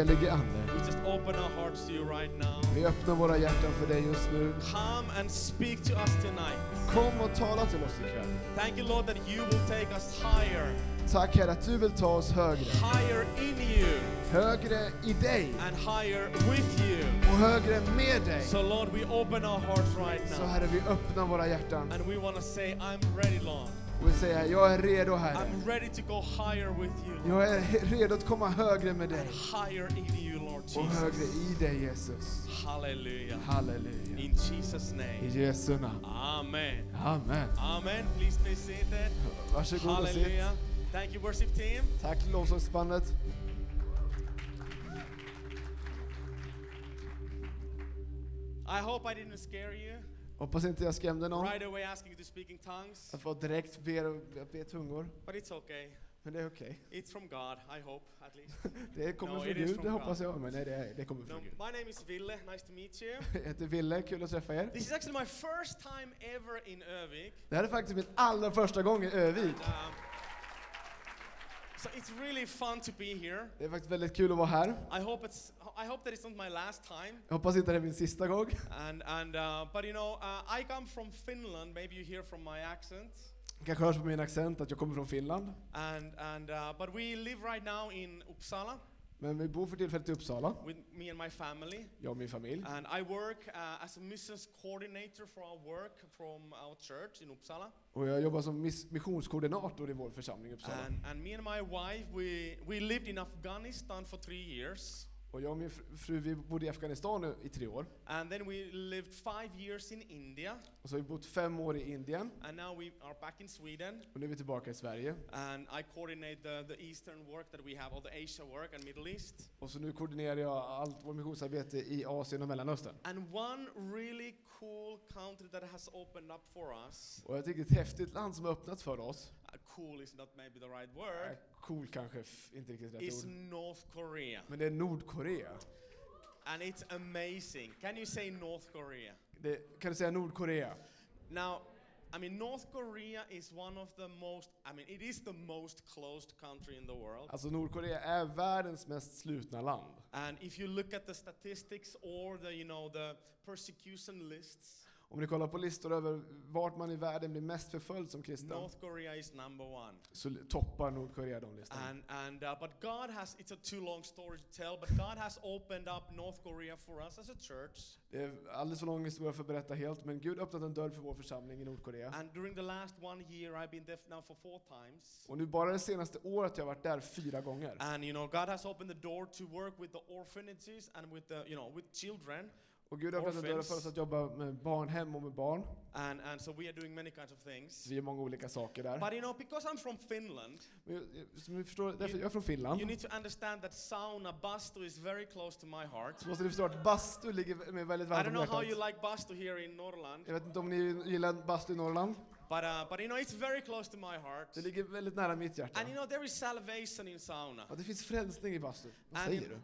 Helige Ande, we just open our hearts to you right now. vi öppnar våra hjärtan för dig just nu. Come and speak to us tonight. Kom och tala till oss ikväll. Thank you, Lord, that you will take us higher, Tack Herre att du vill ta oss högre. higher in you, Högre i dig and higher with you. och högre med dig. So, Lord, we open our hearts right Så now. Herre, vi öppnar våra hjärtan And we want to say, I'm ready, Lord. Och säger jag är redo Herre. Jag är redo att komma högre med dig och högre i dig Jesus. Hallelujah. Halleluja. In Jesus' I name. Jesu namn. Amen. Amen. Amen. Please be seated. Varsågod och sitt. Thank you, worship team. Tack lovsångsbandet. I hope I didn't scare you. Hoppas inte jag skrämde någon. Right away asking you to speak in tongues. Att få direkt be, be tungor. But it's okay. Men det är okej. It's from God, I hope, at least. Det kommer No, från Gud, det hoppas jag. Men nej, det, är, det kommer No, från Gud. my name is Ville. Nice to meet you. Jag heter Ville, kul att träffa er. This is actually my first time ever in Övik. Det här är faktiskt min allra första gång i Övik. And, um, so it's really fun to be here. Det är faktiskt väldigt kul att vara här. I hope it's. I hope that it's not my last time. Jag hoppas inte det är min sista gång. And and uh, but you know, uh, I come from Finland. Maybe you hear from my accent. Kanske hörs på min accent att jag kommer från Finland. And and uh, but we live right now in Uppsala Men vi bor för tillfället i Uppsala, with me and my family. jag och min familj. And I work uh, as a missions coordinator for our work from our church in Uppsala. Och jag jobbar som miss- missionskoordinator i vår församling i Uppsala. And, and me and my wife, we, we lived in Afghanistan for three years. Och jag och min fr- fru vi bodde i Afghanistan nu i tre år. And then we lived five years in India. Och så har vi bott fem år i Indien. And now we are back in Sweden. Och nu är vi tillbaka i Sverige. And I coordinate the, the Eastern work that we have, all the Asia work and Middle East. Och så nu koordinerar jag allt vårt missionsarbete i Asien och Mellanöstern. And one really cool country that has opened up for us. Och jag tycker ett häftigt land som har öppnat för oss. Cool is not maybe the right word. cool kanske inte riktigt rätt Is ord. North Korea. Men det är Nordkorea. And it's amazing. Can you say North Korea? Det, kan du säga Nordkorea? Now, I mean, North Korea is one of the most, I mean, it is the most closed country in the world. Alltså Nordkorea är världens mest slutna land. And if you look at the statistics or the, you know, the persecution lists, Om ni kollar på listor över vart man i världen blir mest förföljd som kristen, North Korea is number one. så toppar Nordkorea de listorna. And, and uh, but God has, it's a too long story to tell, but God has opened up North Korea for us as a church. Det är alldeles för lång historia för att berätta helt, men Gud har öppnat en dörr för vår församling i Nordkorea. And during the last one year, I've been there now for four times. Och nu bara det senaste året har jag varit där fyra gånger. And you know, God has opened the door to work with the orphanages and with the, you know, with children. Och Gud har öppnat en dörr för oss att jobba med barnhem och med barn. And, and so we are doing many kinds of things. Vi gör många olika saker där. But you know, because I'm from Finland, Men som ni förstår, därför jag är från Finland. you need to understand that sauna, bastu is very close to my heart. Så måste ni förstå att bastu ligger mig väldigt I varmt don't om know how you hjärtat. like bastu here in Norrland, Jag vet inte om ni gillar bastu i Norrland? but, uh, but you know, it's very close to my heart. Det ligger väldigt nära mitt hjärta. And you know, there is salvation in sauna. Ja, det finns frälsning i bastu. Vad And säger in- du?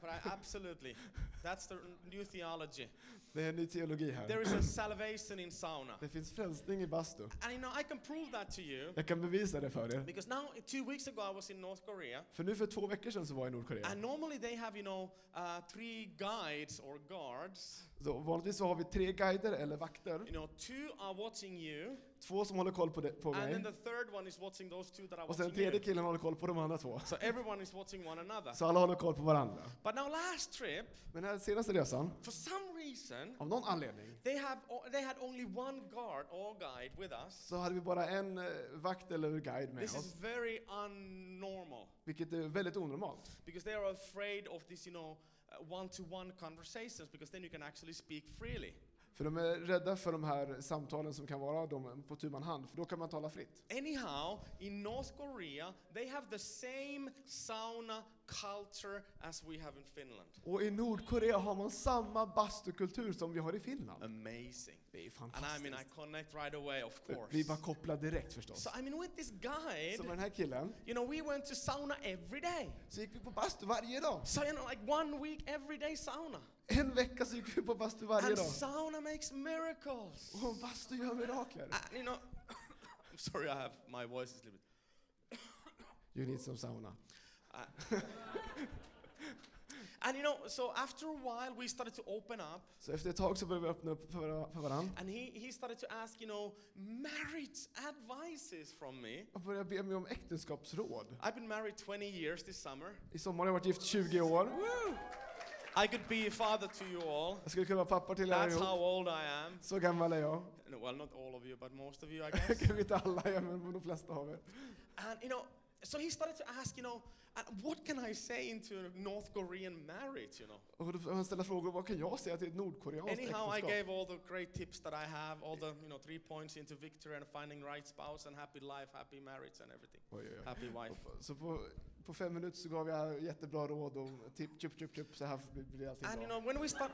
But I, absolutely. That's the new theology. Det är en ny teologi There här. is a salvation in sauna. Det finns frälsning i bastu. And you know, I can prove that to you Jag kan bevisa det för er. because now, two weeks ago, I was in North Korea. För nu för två veckor sedan så var jag i Nordkorea. And normally they have, you know, uh, three guides or guards. Så vanligtvis så har vi tre guider eller vakter. You know, two are watching you, Två som håller koll på, det, på and then mig. the third one is watching those two that are Och sen tredje killen håller koll på de andra två. So everyone is watching one another. Så alla håller koll på varandra. But now last trip, Men den här senaste resan, for some reason, av någon anledning, they have they had only one guard or guide with us. så hade vi bara en eh, vakt eller guide med This is oss. very unnormal Vilket är väldigt onormalt. because they are afraid of this, you know, uh, one-to-one conversations because then you can actually speak freely. För de är rädda för de här samtalen som kan vara de på tu man hand, för då kan man tala fritt. Anyhow, in North Korea, they have the same sauna culture as we have in Finland. Och i Nordkorea har man samma bastukultur som vi har i Finland. Amazing. Det är And I fantastiskt. mean, I connect right away, of course. Vi var kopplade direkt förstås. So I mean, with this guide, Så med den här killen, you know, we went to sauna every day. så gick vi på bastu varje dag. So you know, like one week, every day sauna. En vecka så gick vi på bastu varje And dag. sauna makes miracles. Och bastu gör mirakler. And, you know, I'm sorry, I have my voice is a little bit. You need some sauna. Uh, and you know, so after a while, we started to open up, Så efter ett tag så började vi öppna upp för, för varandra. and he, he started to ask, you know, marriage advices from me. Och började be mig om äktenskapsråd. I've been married 20 years this summer. I sommar har jag varit gift 20 år. I could be a father to you all. Jag skulle kunna vara pappa till er That's how allihop. old I am. Så gammal är jag. No, well, not all of you, but most of you, I guess. Kanske inte alla, ja, men de flesta av er. and you know, so he started to ask, you know, "And what can I say into a North Korean marriage, you know? Och då han ställa frågor, vad kan jag säga till ett nordkoreanskt Anyhow, I äktenskap? gave all the great tips that I have, all the you know three points into victory and finding right spouse and happy life, happy marriage and everything, Oj, oj, oj. happy wife. Så på, på fem minuter så gav jag jättebra råd om tipp, chup, chup, chup, så här blir allting And you bra. know, when we start,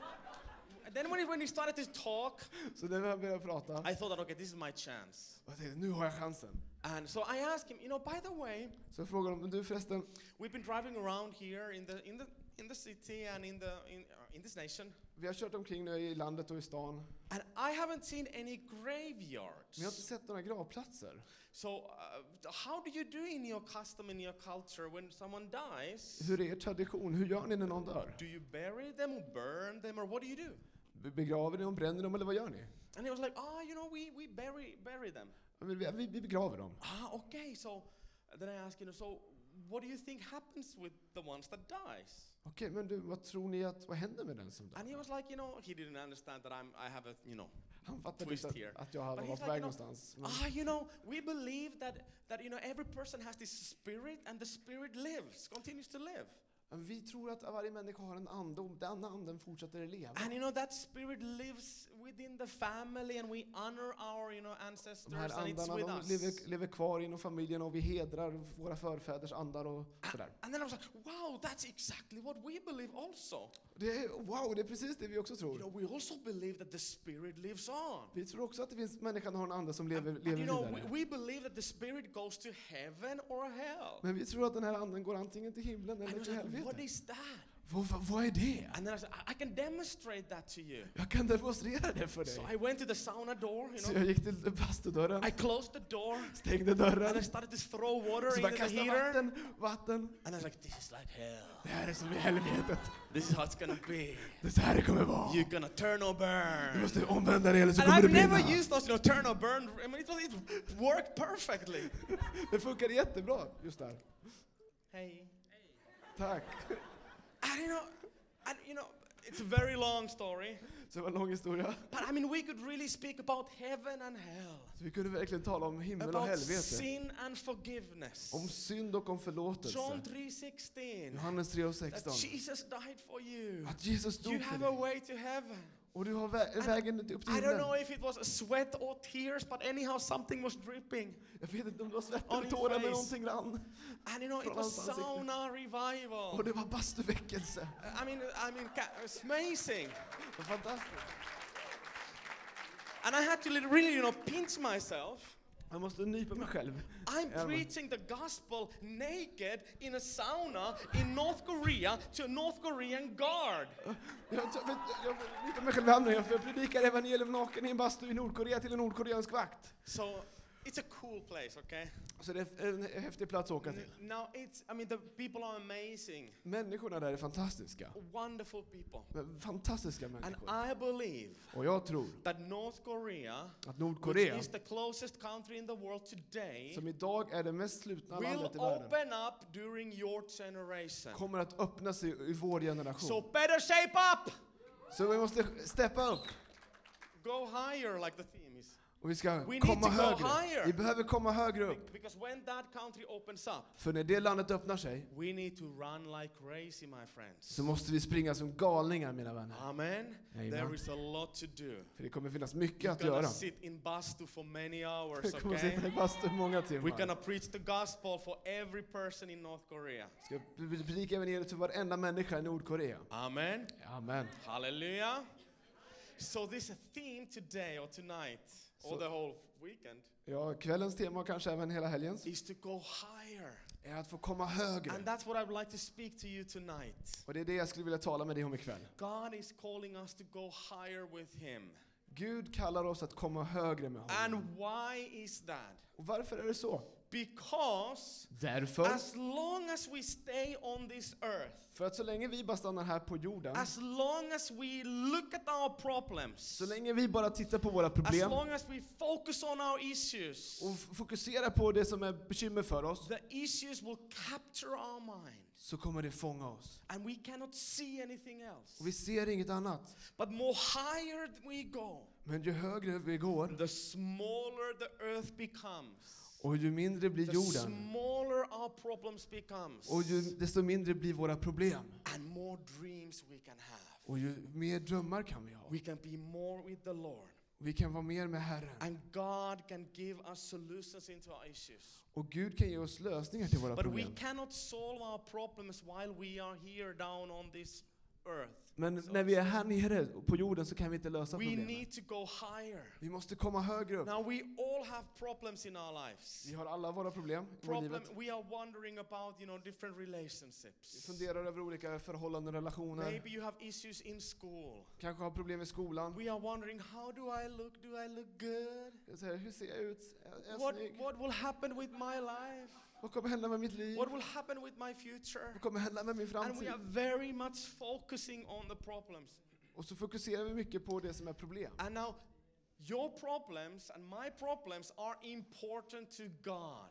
then when he, when he started to talk, Så när vi började prata, I thought that okay, this is my chance. jag tänkte, nu har jag chansen. And so I asked him, you know, by the way, Så jag frågade honom, du förresten, we've been driving around here in the in the in the city and in the in, uh, in this nation, vi har kört omkring nu i landet och i stan, and I haven't seen any men jag har inte graveyards. sett några gravplatser. So, uh, how do you do in your custom in your culture when someone dies? Hur är er tradition? Hur gör ni när någon dör? Do you bury them or burn them or what do you do? Be- Begraver ni dem, bränner dem eller vad gör ni? And he was like, ah, you know, we, we bury, bury them. Vi, vi, vi begraver dem. Ah, okay. So then I asked, you know, so what do you think happens with the ones that dies? Okej, men du, vad tror ni att, vad händer med den som And he dör? was like, you know, he didn't understand that I'm, I have a, you know, Han fattade twist inte here. att, att jag hade varit på väg någonstans. Men, ah, you know, we believe that, that, you know, every person has this spirit and the spirit lives, continues to live. men vi tror att varje människa har en ande och den anden fortsätter leva. And you know, that spirit lives within the family and we honor our, you know, De ancestors här and it's andarna with de us. lever, lever kvar inom familjen och vi hedrar våra förfäders andar och sådär. And then I was like, wow, that's exactly what we believe also. Det är, wow, det är precis det vi också You tror. know, we also believe that the spirit lives on. Vi tror också att det finns människan har en ande som lever, And, and lever you know, we, vidare. we believe that the spirit goes to heaven or hell. Men vi tror att den här anden går antingen till himlen And I eller was till like, what helvetet. is that? Vad, vad, vad är det? And then I said, I, I can demonstrate that to you. Jag kan demonstrera det för So dig. I went to the sauna door, you Så know. jag gick till bastudörren, I closed the door stängde and dörren, I started to throw water så the kastade heater. vatten, vatten. And I was like, this is like hell. Det här är som i helvetet. This is how it's gonna be. Det är så här kommer vara. You're gonna turn or Du burn. måste omvända dig eller så And kommer I've never brinna. used those, you know, turn or burn. I mean, it, was, it worked perfectly. Det funkade jättebra just där. Hey. Tack. And you know, and you know, it's a very long story. Så det var en lång historia. But I mean, we could really speak about heaven and hell, Så vi kunde verkligen tala om himmel och about helvete. sin and forgiveness. Om synd och om John förlåtelse. 3:16. Johannes 3 och That 16. Jesus died for you. Att Jesus You dog för have a dig. way to heaven. Och du har vä vägen upp till I don't know himlen. if it was sweat or tears, but anyhow, something was dripping. Jag vet inte om det var svett eller tårar men någonting rann. And you know, it was sauna revival. Och det var bastuväckelse. I mean, I mean, it's amazing. Det var fantastiskt. And I had to really, you know, pinch myself. Jag måste nypa mig själv. I'm preaching the gospel naked in a sauna in North Korea to a North Korean guard. Jag, jag, nyper mig själv i handen. Jag predikar evangelium naken i en bastu i Nordkorea till en nordkoreansk vakt. So it's a cool place, okay? Så det är en häftig plats att åka till. Now it's, I mean, the people are amazing, Människorna där är fantastiska. wonderful people. Fantastiska And människor. I believe Och jag tror that North Korea, att which Nordkorea, is the closest country in the world today, som idag är det mest slutna will landet i världen, open up during your generation. kommer att öppna sig i vår So generation. better shape up! Så vi måste steppa upp. Go higher, like the. Och vi ska We komma högre. higher. Vi behöver komma högre upp. Because when that country opens up, För när det landet öppnar sig we need to run like crazy, så måste vi springa som galningar mina vänner. Amen. Amen. There is a lot to do. För det kommer finnas mycket We're att göra. sit in bastu for many hours, Vi kommer okay? sitta i bastu många We're timmar. gonna preach the gospel for every person in North Korea. Ska predika evangeliet för varenda människa i Nordkorea. Amen. Amen. Hallelujah. So this theme today or tonight or So- the whole weekend Ja, kvällens tema och kanske även hela helgens is to go higher. är att få komma högre. And that's what I would like to speak to you tonight. Och det är det jag skulle vilja tala med dig om ikväll. God is calling us to go higher with Him. Gud kallar oss att komma högre med honom. And why is that? Och varför är det så? Because Därför, as long as we stay on this earth, för att så länge vi bara stannar här på jorden, as long as we look at our problems, så länge vi bara tittar på våra as problem long as we focus on our issues, och fokuserar på det som är bekymmer för oss, the issues will capture our mind. så kommer det fånga oss. And we cannot see anything else. Och vi ser inget annat. But more higher we go, Men ju högre vi går, the smaller the earth becomes. Och ju mindre blir The jorden, smaller our problems becomes. och ju, desto mindre blir våra problem. And more dreams we can have. Och ju mer drömmar kan vi ha. We can be more with the Lord. Vi kan vara mer med Herren. And God can give us solutions into our issues. Och Gud kan ge oss lösningar till våra But we problem. cannot solve our problems while we are here down on this. Men när vi är här nere på jorden så kan vi inte lösa problemen. Vi måste komma högre upp. Now we all have problems in our lives. Vi har alla våra problem i Problem, livet. we are wondering about, you know, different Vi relationships. funderar över olika förhållanden, relationer. Maybe you have issues in school. Kanske har problem i skolan. We are wondering, how do I look? Do I look good? Jag säger, hur ser jag ut? Är är jag What, snygg? what will happen with my life? Vad kommer hända med mitt liv? What will happen with my future? Vad kommer hända med min And we framtid? are very much focusing on the problems. Och så fokuserar vi mycket på det som är problem. And now, your problems and my problems are important to God.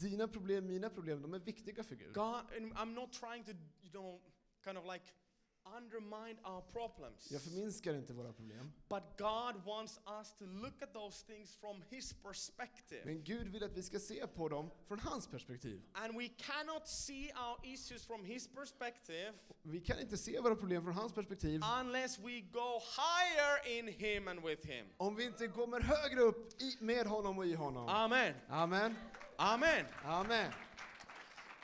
Dina problem, mina problem, de är viktiga för Gud. God, and I'm not trying to, you know, kind of like undermine our problems. Jag förminskar inte våra problem. But God wants us to look at those things from His perspective. Men Gud vill att vi ska se på dem från hans perspektiv. And we cannot see our issues from His perspective Vi kan inte se våra problem från hans perspektiv unless we go higher in Him and with Him. om vi inte kommer högre upp i, med honom och i honom. Amen. Amen. Amen. Amen.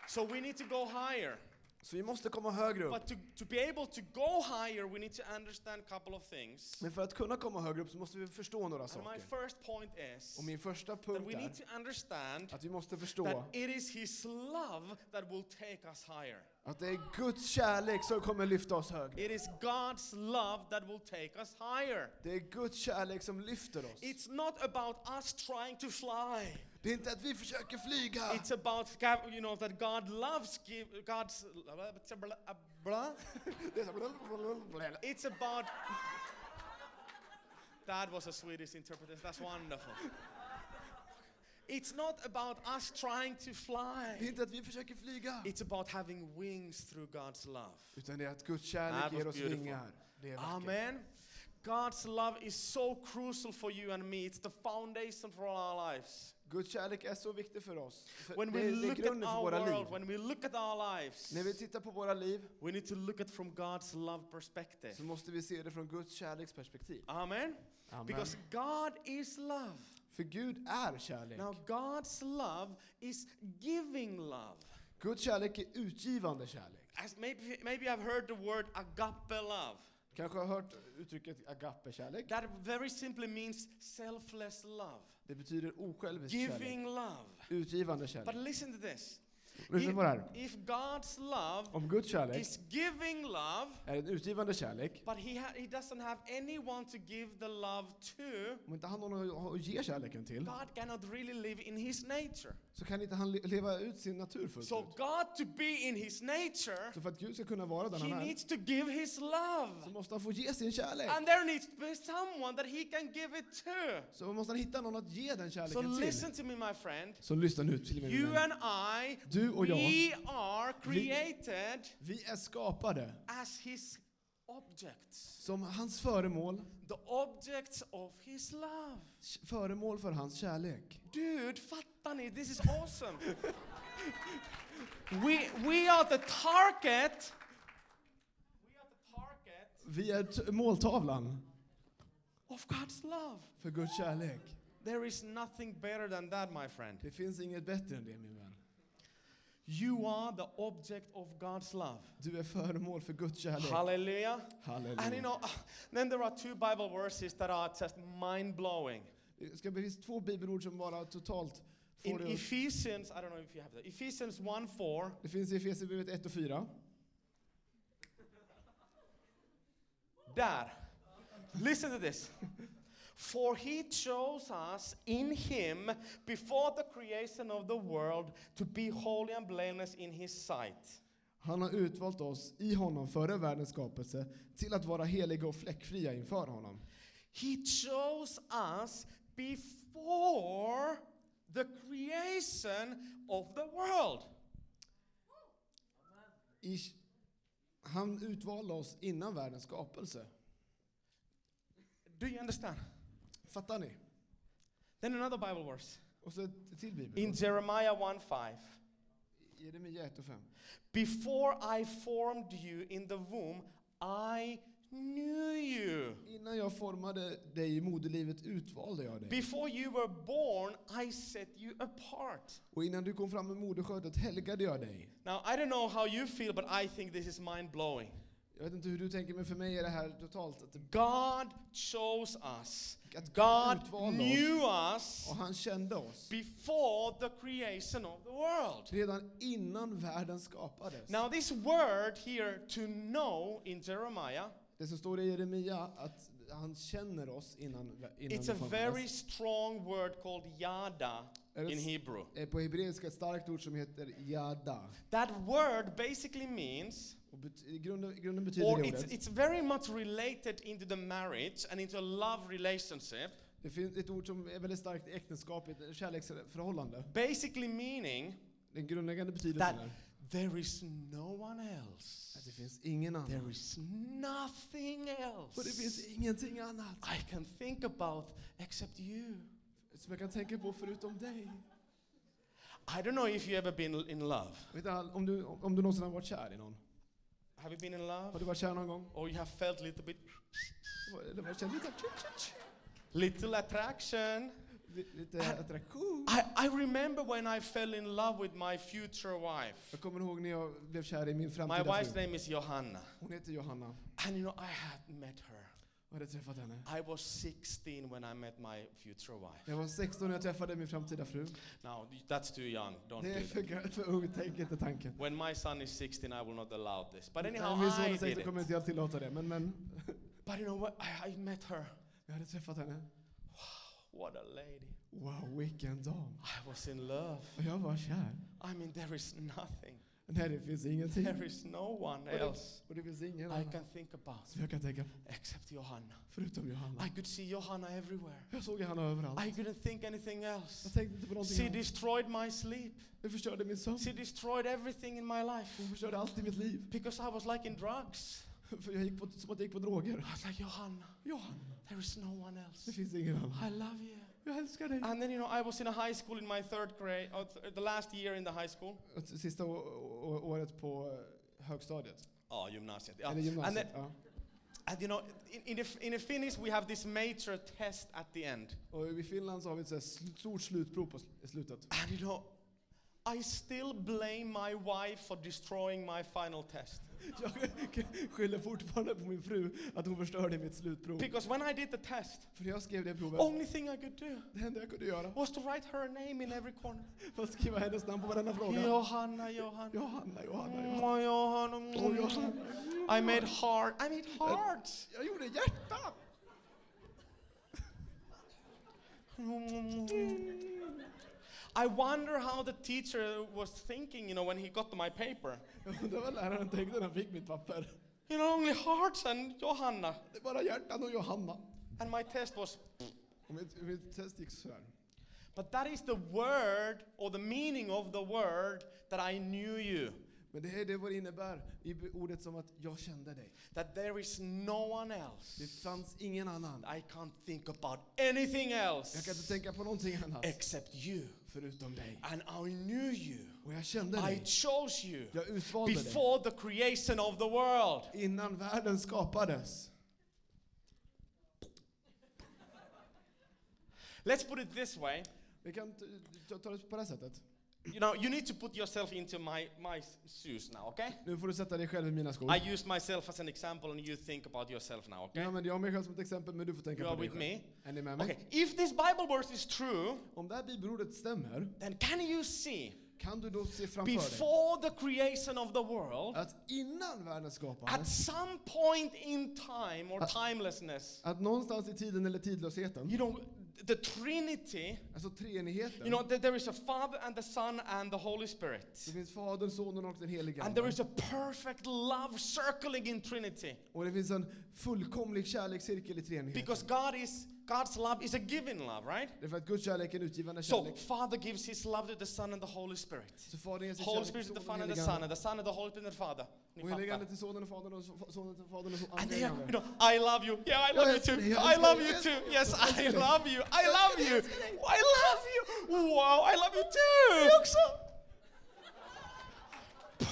So we need to go higher. Så vi måste komma högre upp. But to, to be able to go higher, we need to understand a couple of things. Men för att kunna komma högre upp så måste vi förstå några And my saker. first point is Och min första that punkt we need är to understand att vi måste förstå that it is His love that will take us higher. att det är Guds kärlek som kommer lyfta oss högre. It is God's love that will take us higher. Det är Guds kärlek som lyfter oss. It's not about us trying to fly. Det är inte att vi försöker flyga. It's about you know that God loves God's It's about That was a Swedish interpretation. That's wonderful. It's not about us trying to Det är fly. inte att vi försöker flyga. It's about having wings through God's love. Utan det är att Guds kärlek ger oss beautiful. vingar. Det är vackert. Amen. God's love is so crucial for you and me. It's the foundation for our lives. Guds kärlek är så viktig för oss. För When det, we det är look at grunden för our våra world, liv. when we look at our lives, När vi tittar på våra liv we need to look at from God's love perspective. så måste vi se det från Guds kärleksperspektiv. Amen. Amen. Because God is love. För Gud är kärlek. Now, God's love is giving love. Guds kärlek är utgivande kärlek. As maybe, maybe I've heard the word agape love. Kanske har hört uttrycket agape-kärlek. That very simply means selfless love, Det betyder osjälvisk kärlek. giving love. Utgivande But kärlek. listen to this. Lyssna på det här. If God's love Om Guds kärlek is giving love, är en utgivande kärlek, but he, ha- he doesn't have anyone to give the love to, om inte han har någon att ge kärleken till, God cannot really live in his nature. Så kan inte han le- leva ut sin natur fullt So ut. God to be in his nature, Så för att Gud ska kunna vara den he han är, needs to give his så love. måste han få ge sin kärlek. And there needs to be someone that he can give it to. Så måste han hitta någon att ge den So kärleken listen till. to me, my friend. Så lyssna nu till mig You and I, Du och jag, we are created vi är skapade as his objects, som hans föremål, the objects of his love. föremål för hans kärlek. Dude, fattar ni? This is awesome. we, we are the target. We are the target Vi är måltavlan of God's love. för Guds kärlek. There is nothing better than that, my friend. Det finns inget bättre än det min vän. You are the object of God's love. Du är föremål för Guds kärlek. Hallelujah. And you know, then there are two Bible verses that are just mind blowing. Det ska- finns två bibelord som bara totalt får In det Ephesians, I don't know if you have that. Ephesians 1 4. Det finns i Efesierbrevet 1 och 4. Där. Listen to this. For he chose us in him before the creation of the world to be holy and blameless in his sight. Han har utvalt oss i honom före världens skapelse till att vara heliga och fläckfria inför honom. He chose us before the creation of the world. I, han utvalde oss innan världens skapelse. Do you understand? Fattar ni? Then another Bible verse. Och så ett till In bibelord. Jeremiah 1 5. Jeremia 1 och 5. Before I formed you in the womb, I knew you. Innan jag formade dig i moderlivet utvalde jag dig. Before you were born, I set you apart. Och innan du kom fram med moderskötet helgade jag dig. Now, I don't know how you feel, but I think this is mind blowing. Jag vet inte hur du tänker, men för mig är det här totalt att God chose us, att God knew oss. us Och han kände oss. before the creation of the world. Redan innan världen skapades. Now, this word here, to know, in Jeremiah, Det som står i Jeremia, att han känner oss innan, innan it's a very strong word called yada in Hebrew. är på hebreiska ett starkt ord som heter yada. That word basically means, grunden, grunden betyder or it's, it's very much related into the marriage and into a love relationship, det finns ett ord som är väldigt starkt i äktenskapet, kärleksförhållande. basically meaning Den grundläggande betydelsen there is no one else. att det finns ingen annan. There is nothing else Och det finns ingenting annat I can think about except you. som jag kan tänka på förutom dig. I don't know if you ever been in love. Vet du, om, du, om du någonsin har varit kär i någon? Have you been in Har love? du varit kär någon gång? Or you have felt a little bit little attraction? Li- lite attraktion? I, I remember when I fell in love with my future wife. Jag kommer ihåg när jag blev kär i min My framtida wife's fru. name is Johanna. Hon heter Johanna. And you know, I had met her. Jag hade träffat henne. I was 16 when I met my future wife. Jag var 16 när jag träffade min framtida fru. Now, that's too young. Don't Det är för, för ung, tänk inte tanken. When my son is 16, I will not allow this. But anyhow, min son I är did 16 it. kommer inte jag tillåta det. Men, men But you know what? I, I met her. jag hade träffat henne. What a lady. Wow, vilken dam. I was in love. Och jag var kär. I mean, there is nothing. Nej, det finns ingenting. There is no one Och det, else och det finns ingen I annan can think about som jag kan tänka på. except Johanna. Förutom Johanna. I could see Johanna everywhere. Jag såg Johanna överallt. I couldn't think anything else. Jag tänkte inte på någonting She annat. destroyed my sleep. Det förstörde min sömn. She destroyed everything in my life. Hon förstörde allt i mitt liv. Because I was like in drugs. För jag gick på, som att jag gick på droger. I was like, Johanna, Johanna, there is no one det else. finns ingen annan. I love you. Jag älskar dig. And then, you know, I was in a high school in my third grade, or th- the last year in the high school. Sista året på eh, högstadiet. Oh, gymnasiet. Yeah. Eller And, gymnasiet. Ja. and you know, in, in, the, in Finnish, we have this major test at the end. Och i Finland så har vi ett så här sl- stort slutprov på slutet. And you know, I still blame my wife for destroying my final test. Jag skyller fortfarande på min fru att hon förstörde mitt slutprov. Because when I did the test, För jag skrev det provet, only thing I could do det enda jag kunde göra was to write her name in every corner. var att skriva hennes namn på varenda fråga. Johanna, Johanna. Johanna, Johanna, Johanna. Oh, Johanna. Oh, Johanna. I made heart. I made hearts. Jag gjorde hjärtan! Mm. I wonder how the teacher was thinking, you know, when he got my paper. Jag undrar vad läraren tänkte när han fick mitt papper. You know, only hearts and Johanna. Det är bara hjärtan och Johanna. And my test was. Och mitt, mitt test gick så här. But that is the word or the meaning of the word that I knew you. Men det är det vad det innebär i ordet som att jag kände dig. That there is no one Det else. fanns ingen annan. I can't think about anything Jag kan inte else tänka på någonting annat except you. Förutom dig. And I knew you. Och jag kände I dig. chose you Jag utvalde dig. before the creation of the world. Innan världen skapades. Let's put it this way. Vi kan ta, ta det på det här sättet. You know, you need to put yourself into my, my shoes now, okay? Nu får du sätta dig själv i mina skor. I use myself as an example and you think about yourself now, okay? använder jag mig själv som ett exempel, men du får tänka You på dig with själv. me? Är ni med mig? Okay, if this Bible verse is true, Om det här bibelordet stämmer, then can you see kan du då se framför dig before the creation of the world, att innan världens skapande, at some point in time or timelessness, att någonstans i tiden eller tidlösheten, you know, the Trinity, alltså treenigheten, you know, that there is a Father and the Son and the Holy Spirit. det finns Fadern, Sonen och den helige And there is a perfect love circling in Trinity. Och det finns en fullkomlig kärlekscirkel i treenigheten. Because God is God's love is a giving love, right? Det att Guds kärlek är en utgivande So. Father gives his love to the Son and the Holy Spirit. Så Fadern ger sin Holy Spirit to the Son and the Son, and the Son and the Holy Spirit and the Father. Ni Och helige Ande fattar. till Sonen och Fadern och so- Sonen till Fadern och so- And Andra they are, helige you know, I love you. Yeah, I love you too. I love you too. Yes, I love you. I love you. I love you. Wow, I love you too.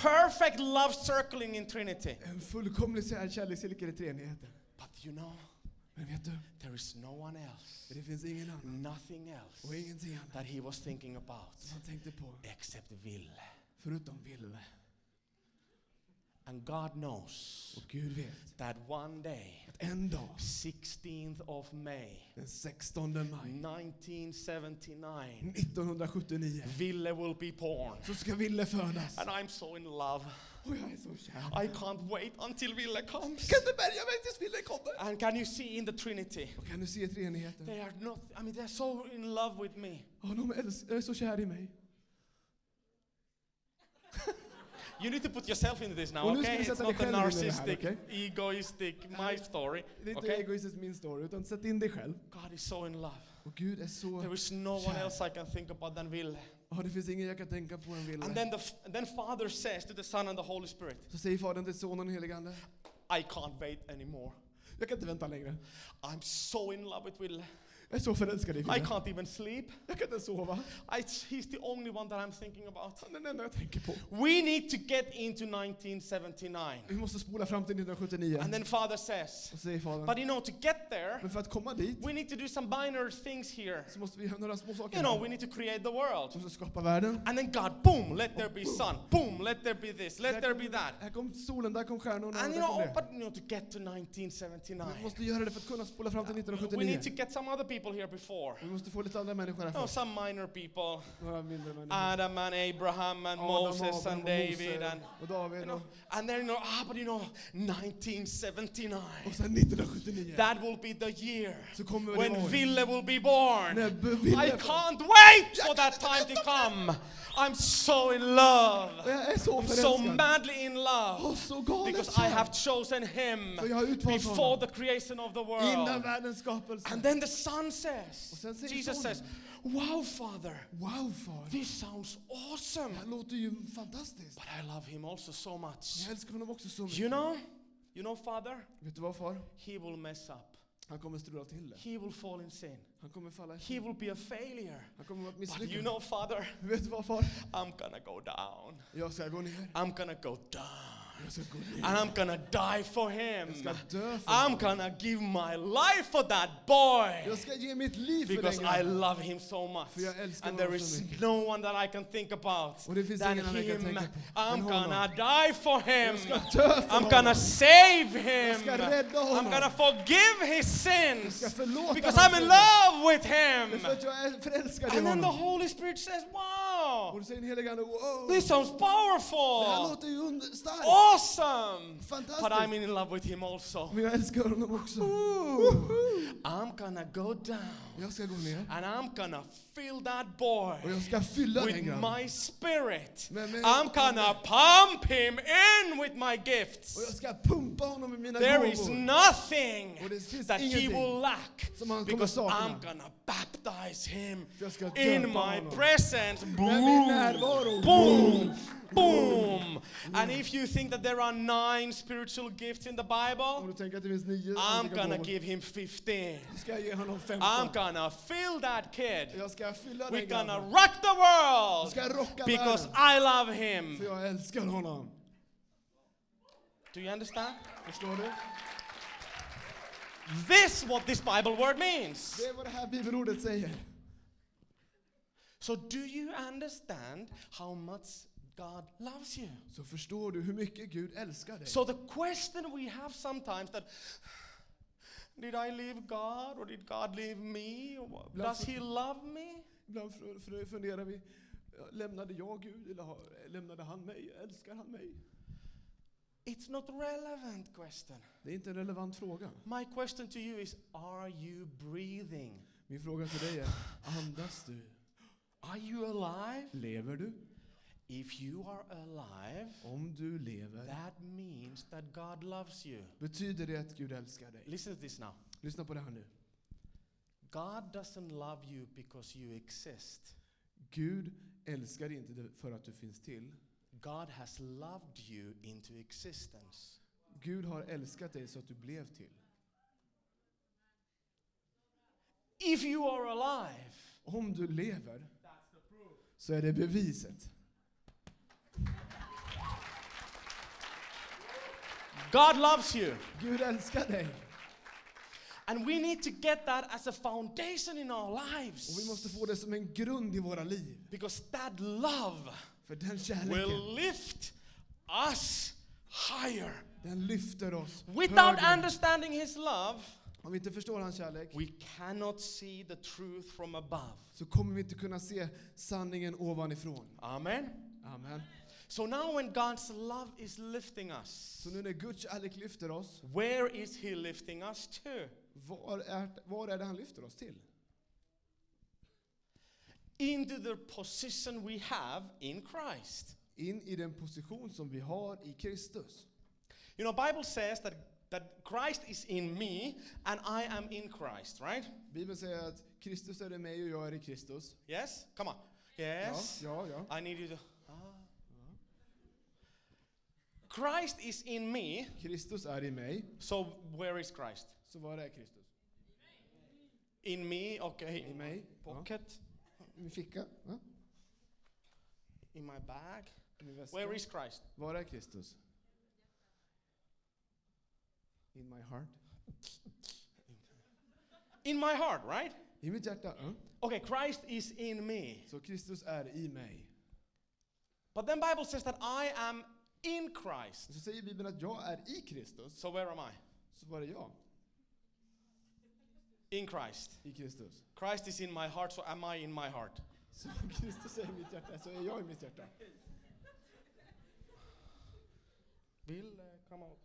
Perfect love circling in Trinity. En fullkomlig kärlekscirkel i treenigheten. But you know, Men vet du, there is no one else, det finns ingen annan nothing else och ingenting annat that he was thinking about som han tänkte på except Ville. förutom Ville. And God knows Och Gud vet that one day, att en dag, 16th of May, den 16 maj 1979, 1979, Ville will be born. så ska Ville födas. And I'm so in love. Jag är så kär. I can't wait until Ville comes. Kan inte bärga mig tills Ville kommer? And can you see in the Trinity? Och kan du se treenigheten? They are not, I mean, they're so in love with me. Oh, de är så kär i mig. You need to put yourself into this now, Och okay? It's not a i det här, narcissistic, egoistic, my story. Det är inte Okay? egoistiskt min story, utan sätt in dig själv. God is so in love. Och Gud är så... There is no one else I can think about than Ville. Ja, det finns ingen jag kan tänka på än And Ville. then the then Father says to the Son and the Holy Spirit, Så säger Fadern till Sonen och helige Ande. I can't wait anymore. Jag kan inte vänta längre. I'm so in love with Ville. Jag är så förälskad i I can't even sleep. Jag kan inte sova. I, he's the only one that I'm thinking about. Han är den enda jag tänker på. We need to get into 1979. Vi måste spola fram till 1979. And then Father says, Och säger Fadern. but you know, to get there, Men för att komma dit we need to do some minor things here. så måste vi göra några små saker. You know, we need to create the Vi world. måste skapa världen. And then God, boom, let there be sun. Boom, let there be this. Let Där there be that. Här kom solen, där kom stjärnorna. And där you kom know, det. but you know, to get to 1979, Vi måste göra det för att kunna spola fram till we need 1979. to get some other people here before. Vi måste få lite andra människor här först. some minor people. Några mindre människor. Adam and Abraham and Adam, Moses Abraham and David and och David you know, and then you know, ah, but you know, 1979. och sen 1979 That will be the year så kommer when Ville will be born. när I can't wait for that time to come. I'm so in love. Jag är så I'm so madly in love Och så galet because I have chosen him För jag har utvalt before honom the creation of the innan world. världens skapelse. And then the son says, Och sen säger Jesus sonen, says, Wow, Father, Wow far, this sounds awesome. det här låter ju fantastiskt. But I love him also so much. Jag älskar honom också så mycket. You know, you know, Father, Vet du vad far? he will mess up. Han kommer strula till det. He will fall in sin. Han kommer falla He will be a failure. Han kommer att But you know, Father, Vet du vad far? I'm gonna go down. Jag ska gå ner. I'm gonna go down. Jag ska gå ner. And I'm gonna die for him. Jag ska dö för I'm honom. gonna give my life for that boy. Jag ska ge mitt liv för Because den I grabben. love him so much. För jag älskar And there honom så is mycket. no one that I can think about Och det finns than ingen annan jag kan him. tänka på I'm än honom. gonna die for him. Jag ska dö för I'm honom. gonna save him. Jag ska rädda I'm honom. gonna forgive his Jag sins. ska förlåta Because hans I'm in synder. love with Det är him. för att jag är förälskad i And then the honom. Holy Spirit says, Och Wow, då säger den helige Ande, wow. this sounds Det här powerful. låter ju starkt. Awesome. But I'm in love with him also. Men jag älskar honom också. I'm gonna go down Jag ska gå ner. and I'm gonna fill that boy Och jag ska fylla den with my spirit. I'm gonna pump him in with my Och gifts. jag ska pumpa honom med mina There is nothing Och det finns that he will lack som han kommer because sakna. I'm gonna baptize him För jag ska in my honom. presence. Min Boom, närvaro. boom, boom. And if you think that there are nine spiritual gifts in the Om Bible, du tänker att det finns nio I'm andliga gonna gåvor, give him 15. så ska jag ge honom I'm 15. gonna fill that kid. Jag ska fylla We're den gonna grabben. rock the Jag world ska rocka because världen. I love För him. jag älskar honom. Do you understand? Förstår du? This what this Bible word means. Det är vad det här bibelordet säger. So do you understand how much God loves you? Så förstår du hur mycket Gud älskar dig. So the question we have sometimes that did I leave God or did God leave me? Does he love me? Ibland funderar vi, Lämnade jag Gud eller lämnade han mig? Älskar han mig? It's not relevant question. Det är inte en relevant fråga. My question to you is are you breathing? Min fråga till dig är, andas du? Are you alive? Lever du? If you are alive, Om du lever, that means that God loves you. betyder det att Gud älskar dig? Listen to this now. Lyssna på det här nu. God doesn't love you because you exist. Gud älskar dig inte för att du finns till. God has loved you into existence. Gud har älskat dig så att du blev till. If you are alive, Om du lever, så är det beviset. God loves you. Gud älskar dig. And we need to get that as a foundation in our Och vi lives. måste få det som en grund i våra liv. Because that love För den will lift us higher. den lyfter oss Without högre. understanding His love, Om vi inte förstår hans kärlek we cannot see the truth from above. så kommer vi inte kunna se sanningen ovanifrån. Amen. Amen. So now, when God's love is lifting us, Så nu när Guds kärlek lyfter oss, where is He lifting us to? var är, var är det han lyfter oss till? Into the position we have in Christ. In i den position som vi har i Kristus. You know, Bible says that, that Christ is in me and I am in Christ, right? Bibeln säger att Kristus är i mig och jag är i Kristus. Yes? Come on. Yes? Ja, ja, ja. I need you to. Ah. Christ is in me, Kristus är i mig. so where is Christ? Så var är Kristus? In me, okay. I mig. Ja. Pocket, I min ficka. Ja. in my bag. Where is Christ? Var är Kristus? In my heart. In my heart, right? I mitt hjärta. Ja. Okay, Christ is in me. Så Kristus är i mig. But then Bible says that I am in Christ. Så säger Bibeln att jag är i Kristus. So where am I? Så var är jag In Christ. i Kristus. Christ is in my heart, so am I in my heart? Så Kristus är i mitt hjärta så är jag i mitt hjärta. Bill, uh, come out.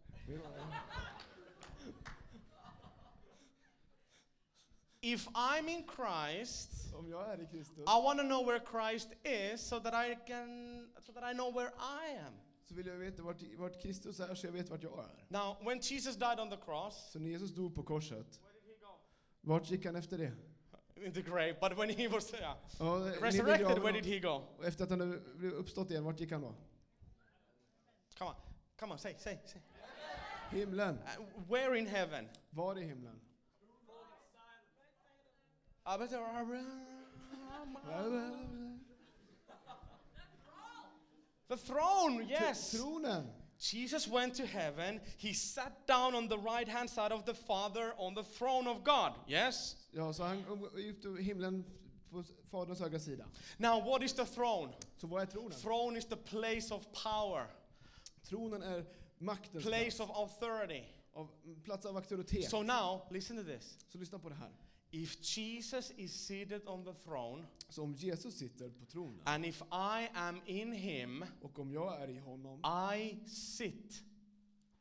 If I'm in Christ, Om jag är i Kristus I want to know where Christ is so that I can so that I know where I am. så vill jag veta vart, vart Kristus är så jag vet vart jag är. Now, when Jesus died on the cross, Så när Jesus dog på korset, where did he go? vart gick han efter det? In the grave. But when he was yeah, Ja, ner i resurrected, graven where did he go? Och efter att han hade blivit uppstått igen, vart gick han då? Come on, come on, say, say, say. Himlen. Uh, where in heaven? Var i himlen? There are- The throne, yes. Tronen. Jesus went to heaven. He sat down on the right hand side of the Father on the throne of God. Yes? Ja, så han gick till himlen på Faderns högra sida. Now, what is the throne? Så vad är tronen? Throne is the place of power, Tronen är maktens place plats, of authority. av, plats av auktoritet. So now, listen to this. Så lyssna på det här. If Jesus is seated on the throne, Så om Jesus sitter på tronen and if I am in him, och om jag är i honom I sit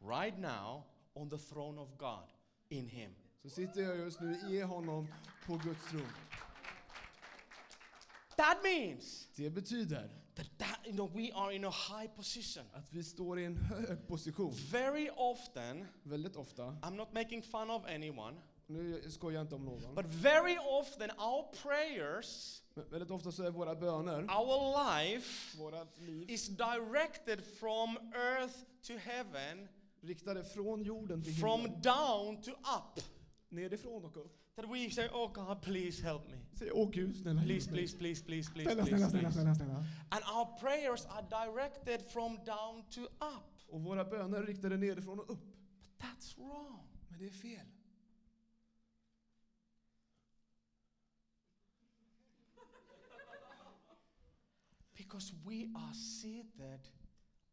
right now on the throne of God in him. så sitter jag just nu i honom på Guds tron. That means Det betyder that, that you know, we are in a high position. att vi står i en hög position. Very often, Väldigt ofta, I'm not making fun of anyone, nu skojar jag inte om någon, but very often our prayers, men väldigt ofta så är våra böner, our life, vårat liv, is directed from earth to heaven, riktade från jorden till from himlen, down to up. nerifrån och upp. That we say, Oh God, please help me. Säg åh Gud, snälla Please, hjälp mig." please, please, please, please, Snälla, please, snälla, snälla, snälla, snälla. And our prayers are directed from down to up. Och våra böner är riktade nerifrån och upp. But that's wrong. Men det är fel. Because we are seated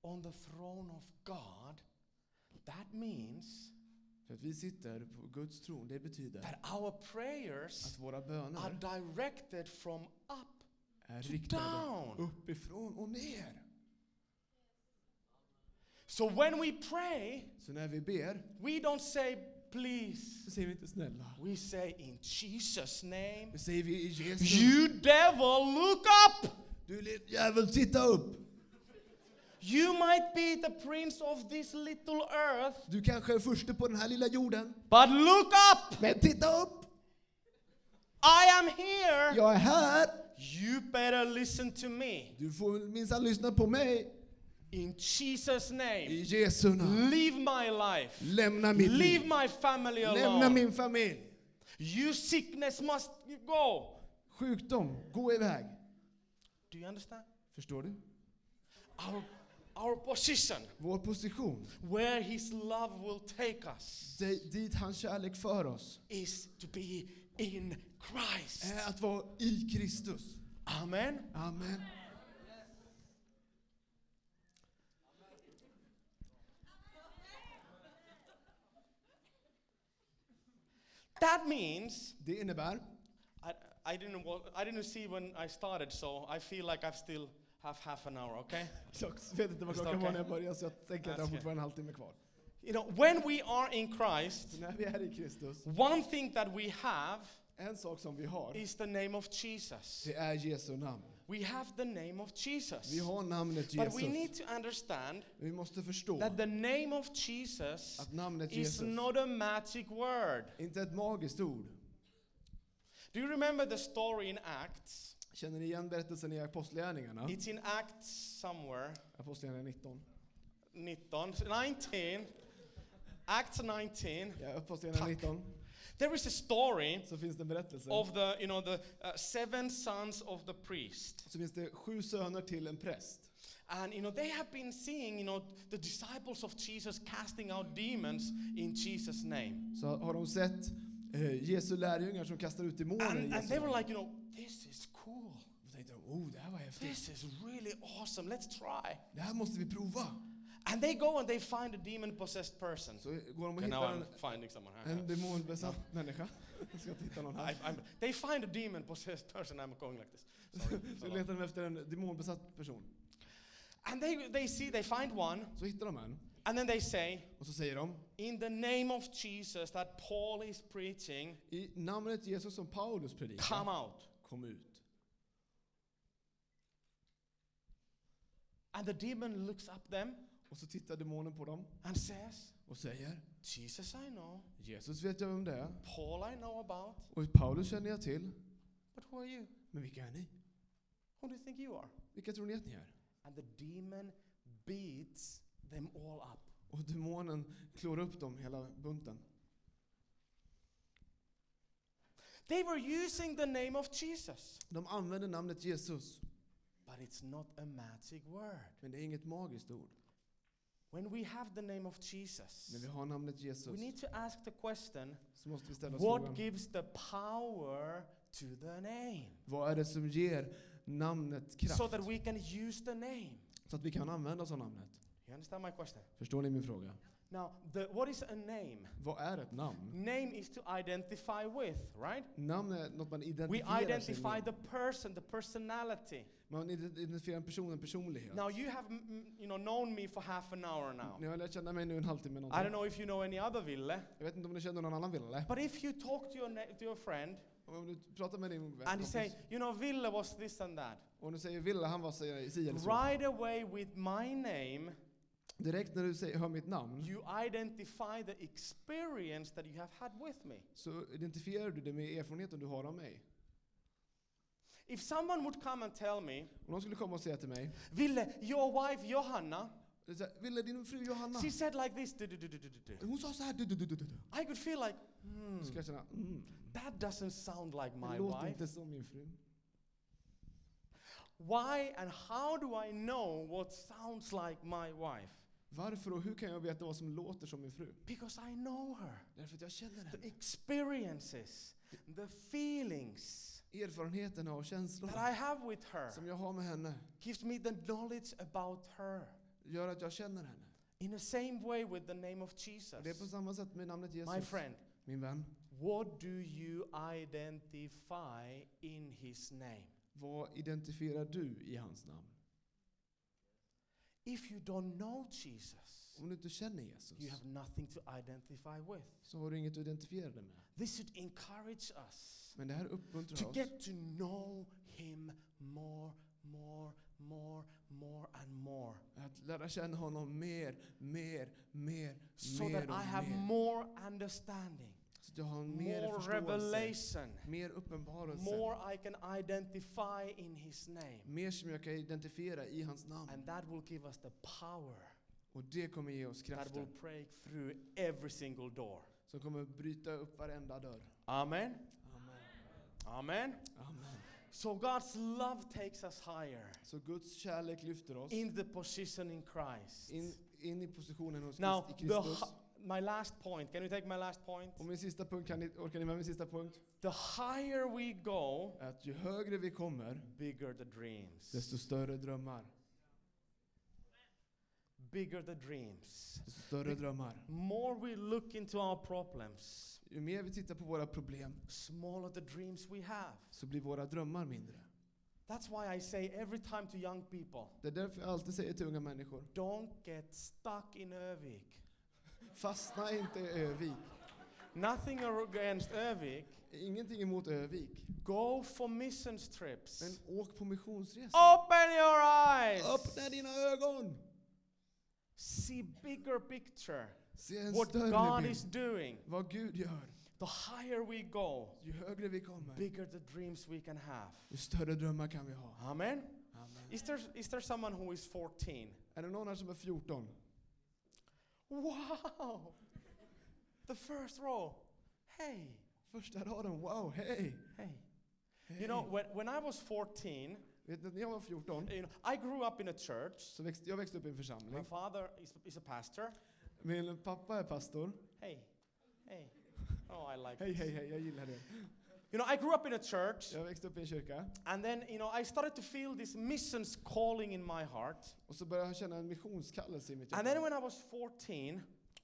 on the throne of God, that means För att vi sitter på Guds tron, det betyder that our prayers att våra are directed from up. är to riktade down. uppifrån och ner. So when we pray, Så när vi ber we don't say please. så säger vi inte snälla. We say in Jesus' name. Säger vi i Jesu You devil, look up! Du jävel, titta upp! You might be the prince of this little earth, Du kanske är förste på den här lilla jorden. but look up! Men titta upp! I am here. Jag är här! You better listen to me. Du får minsann lyssna på mig. In Jesus' name. I Jesu namn. Leave my life. Lämna mitt Leave liv. my family Lämna alone. min familj. You sickness must go. Sjukdom, gå iväg. Do you understand? Förstår du? Our, our position, Vår position, where His love will take us, di- dit hans kärlek för oss, is to be in Christ. är att vara i Kristus. Amen. Amen. That means Det innebär, I, I didn't wa- I didn't see when I started, so I feel like I've still have half an hour. Okay. jag vet inte vad Visst, klockan var okej. när jag började så jag tänker att jag har That's fortfarande en halvtimme kvar. You know, when we are in Christ, Så när vi är i Kristus, one thing that we have en sak som vi har, is the name of Jesus. det är Jesu namn. We have the name of Jesus. Vi har namnet But we need to understand Vi måste förstå that the name of Jesus att namnet is Jesus not a magic word. inte är ett magiskt ord. Do you remember the story in Acts? Känner ni igen berättelsen i Apostlagärningarna? It's in Acts somewhere. Apostlagärningarna 19. 19, 19. Acts 19. Ja, Apostlagärningarna Tack. 19 There is a story så finns det en berättelse. of the, you know, the uh, seven sons of the priest. Så finns det sju söner till en präst. And you know they have been seeing you know the disciples of Jesus casting out demons in Jesus name. Så har de sett eh, Jesu lärjungar som kastar ut demoner i And, and they were like, you know, this is cool. Och tänkte de, oh, det här var häftigt. This is really awesome. Let's try. Det här måste vi prova. And they go and they find a demon possessed person. Så går de och Okay, now I'm en, finding someone. en demonbesatt människa. Jag ska inte hitta någon I, här. I'm, they find a demon possessed person. I'm going like this. Sorry. Så letar de efter en demonbesatt person. and they, they see, they find one, Så hittar de en. And then they say, Och så säger de, in the name of Jesus that Paul is preaching, i namnet Jesus som Paulus come predikar, out. kom ut. And the demon looks up them Och så tittar demonen på dem and says, och säger, Jesus I know, Jesus vet jag vem det är. Paul I know about, Och Paulus känner jag till. but who are you? Men vilka är ni? Who do you think you are? Vilka tror ni att ni är? And the demon beats them all up. Och demonen klår upp dem hela bunten. They were using the name of Jesus, De använder namnet Jesus, but it's not a magic word. men det är inget magiskt ord. When we have the name of Jesus, När vi har namnet we Jesus need to ask the question så måste vi ställa what frågan, gives the power to the name? vad är det som ger namnet kraft? So that we can use the name. Så att vi kan använda oss av namnet. You understand my question? Förstår ni min fråga? Now, the, what is a name? Vad är ett namn? Name is to identify with, right? Namn är något man We identifierar sig identify the person, the personality. Man identifierar en person, en personlighet. Now you have you know known me for half an hour now. Ni har lärt känna mig nu en halvtimme I don't någonting. know if you know any other Ville, Jag vet inte om ni känner någon annan Ville? but if you talk to your to your friend Om du pratar med din vän and you say, you know, Ville was this and that, och du säger Ville, han var si eller så. right away with my name, Direkt när du säger, hör mitt namn you identify the experience that you have had with me. så identifierar du det med erfarenheten du har av mig. If someone would come and tell me, Om någon skulle komma och säga till mig, Ville, your wife Johanna, det är så här, Ville, din fru Johanna, she said like this, du- du- du- du- du- du- du." hon sa så här, du, du, du, du, du. I could feel like, Då hmm, jag känna, mm, that doesn't sound like det my låter wife. inte som min fru. Why and how do I know what sounds like my wife? Varför och hur kan jag veta vad som låter som min fru? Because I know her. Därför att jag känner The henne. experiences, the feelings Erfarenheterna och that känslorna I have with her som jag har med henne gives me the knowledge about her. gör att jag känner henne. In the same way with the name of Och det är på Jesus. samma sätt med namnet My Jesus. friend, Min vän, what do you identify in his name? Vad identifierar du i hans namn? If you don't know Jesus, Om du inte känner Jesus you have nothing to identify with. så har du inget att identifiera dig med. This should encourage us Men det här uppmuntrar to oss get to know Him more, more, more, more, and more. att lära känna honom mer, mer, mer, So mer that I och have mer. more understanding, Så jag har mer more förståelse, revelation, mer uppenbarelse, more I can identify in His name. mer som jag kan identifiera i hans namn. And that will give us the power Och det kommer ge oss that will kraften break through every single door. som kommer bryta upp varenda dörr. Amen. Amen. Amen. Amen. So God's love takes us higher Så Guds kärlek lyfter oss in the position in Christ. in, in i positionen hos Now, Krist, i the, Kristus. hi- my last point. Can you take my last point? Och min sista punkt, kan ni, orkar ni med min sista punkt? The higher we go, Att ju högre vi kommer, bigger the dreams. desto större drömmar. Bigger the dreams. Desto större drömmar. More we look into our problems, Ju mer vi tittar på våra problem, smaller the dreams we have. så blir våra drömmar mindre. That's why I say every time to young people, Det är därför jag alltid säger till unga människor, don't get stuck in Övik. Fastna inte i Övik. Nothing against Övik. Ingenting emot Övik. Go for missions trips. Men åk på missionsresor. Open your eyes. Öppna dina ögon! See bigger picture. Se en What större God bild. is doing. Vad Gud gör. The higher we go, Ju högre vi kommer, bigger the dreams we can have. ju större drömmar kan vi ha. Amen. Amen. Is there is there someone who is 14? Är det någon här som är 14? Wow. The first row. Hey. Första raden, wow, hej! Hey. Hej. You know, when, when I was 14, Vet ni, när jag var 14 you know, I grew up in a church. så växte jag växte upp i en My församling. father is, is a pastor. Min pappa är pastor. Hey. Hey. Oh, I like Hej, hej, hej, jag gillar det. You know, I grew up in a church. Jag växte upp i en kyrka And then, you know, I started to feel this missions calling in my heart. och så började jag känna en missionskallelse i mitt And then when I was 14,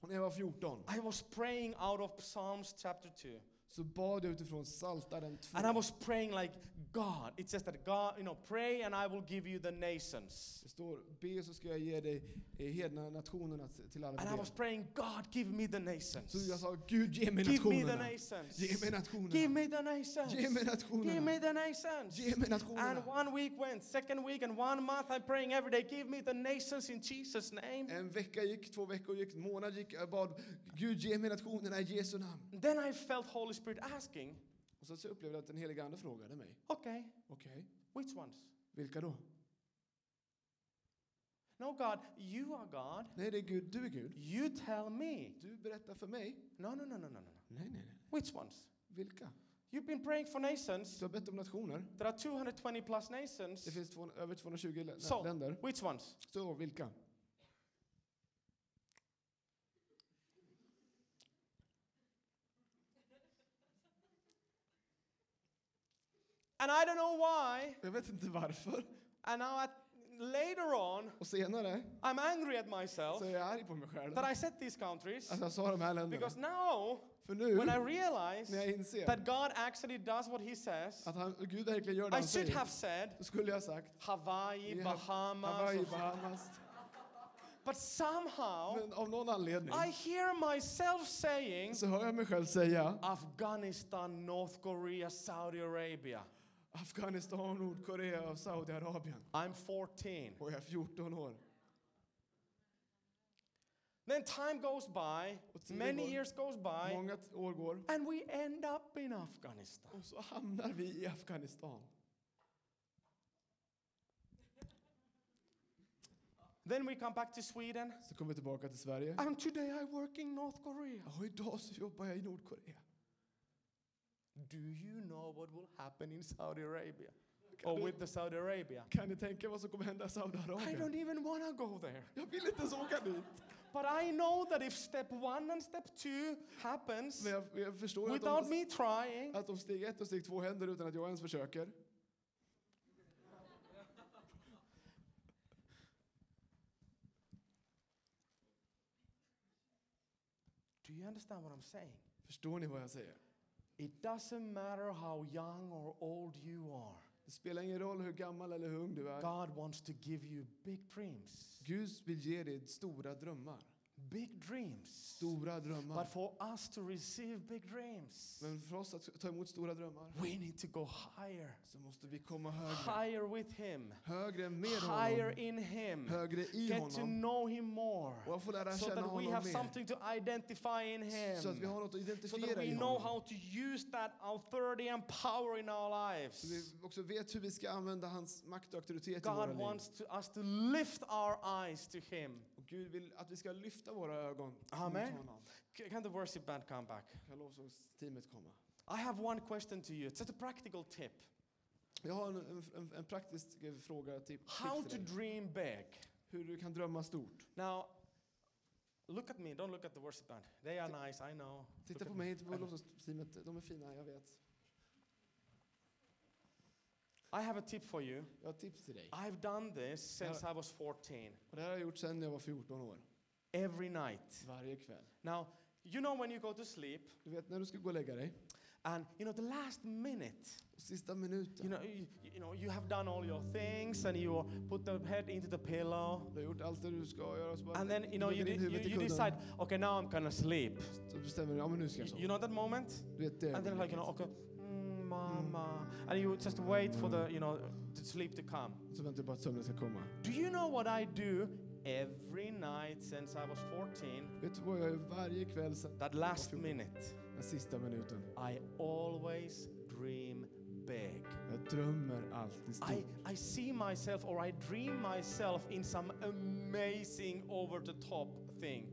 när jag var 14 I was praying out of Psalms chapter 2. Så bad jag utifrån Psaltaren 2. And I was praying like, God, it says that God, you know, pray and I will give you the nations. Det står, be så ska jag ge dig eh, hedna nationerna till alla And I was praying, God, give me the Så jag nations. sa, Gud ge mig Give me the nationerna. nations. Ge mig nationerna. Give me the nations. Ge mig Give nationerna. me the nations. Ge mig And nationerna. one week went, second week, and one month I'm praying every day, give me the nations in Jesus' name. En vecka gick, två veckor gick, en månad gick. Jag bad, Gud ge mig nationerna i Jesu namn. Then I felt Holy Spirit asking, Och så, upplevde jag att den heliga Ande frågade mig. okay, Okej, which ones? vilka då? No, God, you are God. Nej, det är Gud. Du är Gud. You tell me. Du berättar för mig. No, no, no, no, no, no. Nej, nej, nej. Which ones? Vilka? You've been praying for nations. Du har bett om nationer. There are 220 plus Det nations. finns två, över 220 lä- So, länder. which ones? Så vilka? And I don't know why. Jag vet inte varför. And now at, later on, Och senare I'm angry at myself så är jag arg på mig själv. that I said these countries. Att jag sa de här länderna. Because now, För nu, when I när realize jag inser that God actually does what He says, att han, Gud verkligen gör det I han should säger, have said så skulle jag sagt Hawaii, Bahamas. Hawaii, Bahamas. But somehow, Men av någon anledning I hear myself saying så hör jag mig själv säga Afghanistan, North Korea, Saudi Arabia. Afghanistan, Nordkorea och Saudiarabien. I'm 14. Och jag är 14 år. Then time goes by, many years goes by, Många år går. and we end up in Afghanistan. Och så hamnar vi i Afghanistan. Then we come back to Sweden, Så kommer vi tillbaka till Sverige. and today I work in North Korea. Och idag så jobbar jag i Nordkorea. Do you know what will happen in Saudi Arabia? Kan Or with the Saudi Arabia? kan ni tänka vad som kommer hända i I Saudiarabien? don't even want to go there. Jag vill inte ens åka dit. But I know that if step one and step two happens Men jag, jag förstår ju att without om, me trying, att om steg ett och steg två händer utan att jag ens försöker. do you understand what I'm saying? Förstår ni vad jag säger? It doesn't matter how young or old you are. Det spelar ingen roll hur gammal eller hur ung du är. God wants to give you big dreams. Gud vill ge dig stora drömmar. Big dreams. Stora drömmar. But for us to receive big dreams, Men för oss att ta emot stora drömmar we need to go higher. så måste vi komma högre. Higher with Him. Högre med Higher honom. in Him. Högre i Get to honom. know Him more. Och få lära So känna that we honom have mer. something to identify in Så att vi Him. har något att So identifiera that we i know honom. how to use that authority and power in our Så lives. vi också vet hur vi ska använda hans makt och auktoritet i våra God liv. wants to, us to lift our eyes to Him. Gud vill att vi ska lyfta våra ögon Amen. mot honom. C- Can the worship band come back? Kan lovsångsteamet komma? I have one question to you. It's just a practical tip. Jag har en, en, en praktisk fråga till, How to dream big. Hur du kan drömma stort. Now, look at me. Don't look at the worship band. They are nice, I know. Titta Look på mig, inte på lovsångsteamet. De är fina, jag vet. I have a tip for you. Jag har ett tips till dig. I've done this since I was 14. Och det här har jag gjort sedan jag var 14 år. Every night. Varje kväll. Now, you know when you go to sleep, Du vet när du ska gå och lägga dig. and you know the last minute, sista minuten. you know, you, you know, you have done all your things, and you put the head into the pillow, Du har gjort allt det du ska göra. Så bara and then you know you, you, you decide, okay, now I'm gonna sleep. Så bestämmer du, ja men nu ska jag sova. you know that moment, Du vet det. and then like you know, okay, mama, and you just wait for the you know the sleep to come. Så väntar på att sömnen ska komma. Do you know what I do every night since I was 14? Vet du vad jag gör varje kväll sen That last minute, den sista minuten? I always dream big. Jag drömmer alltid I, stort. I see myself or I dream myself in some amazing over the top thing.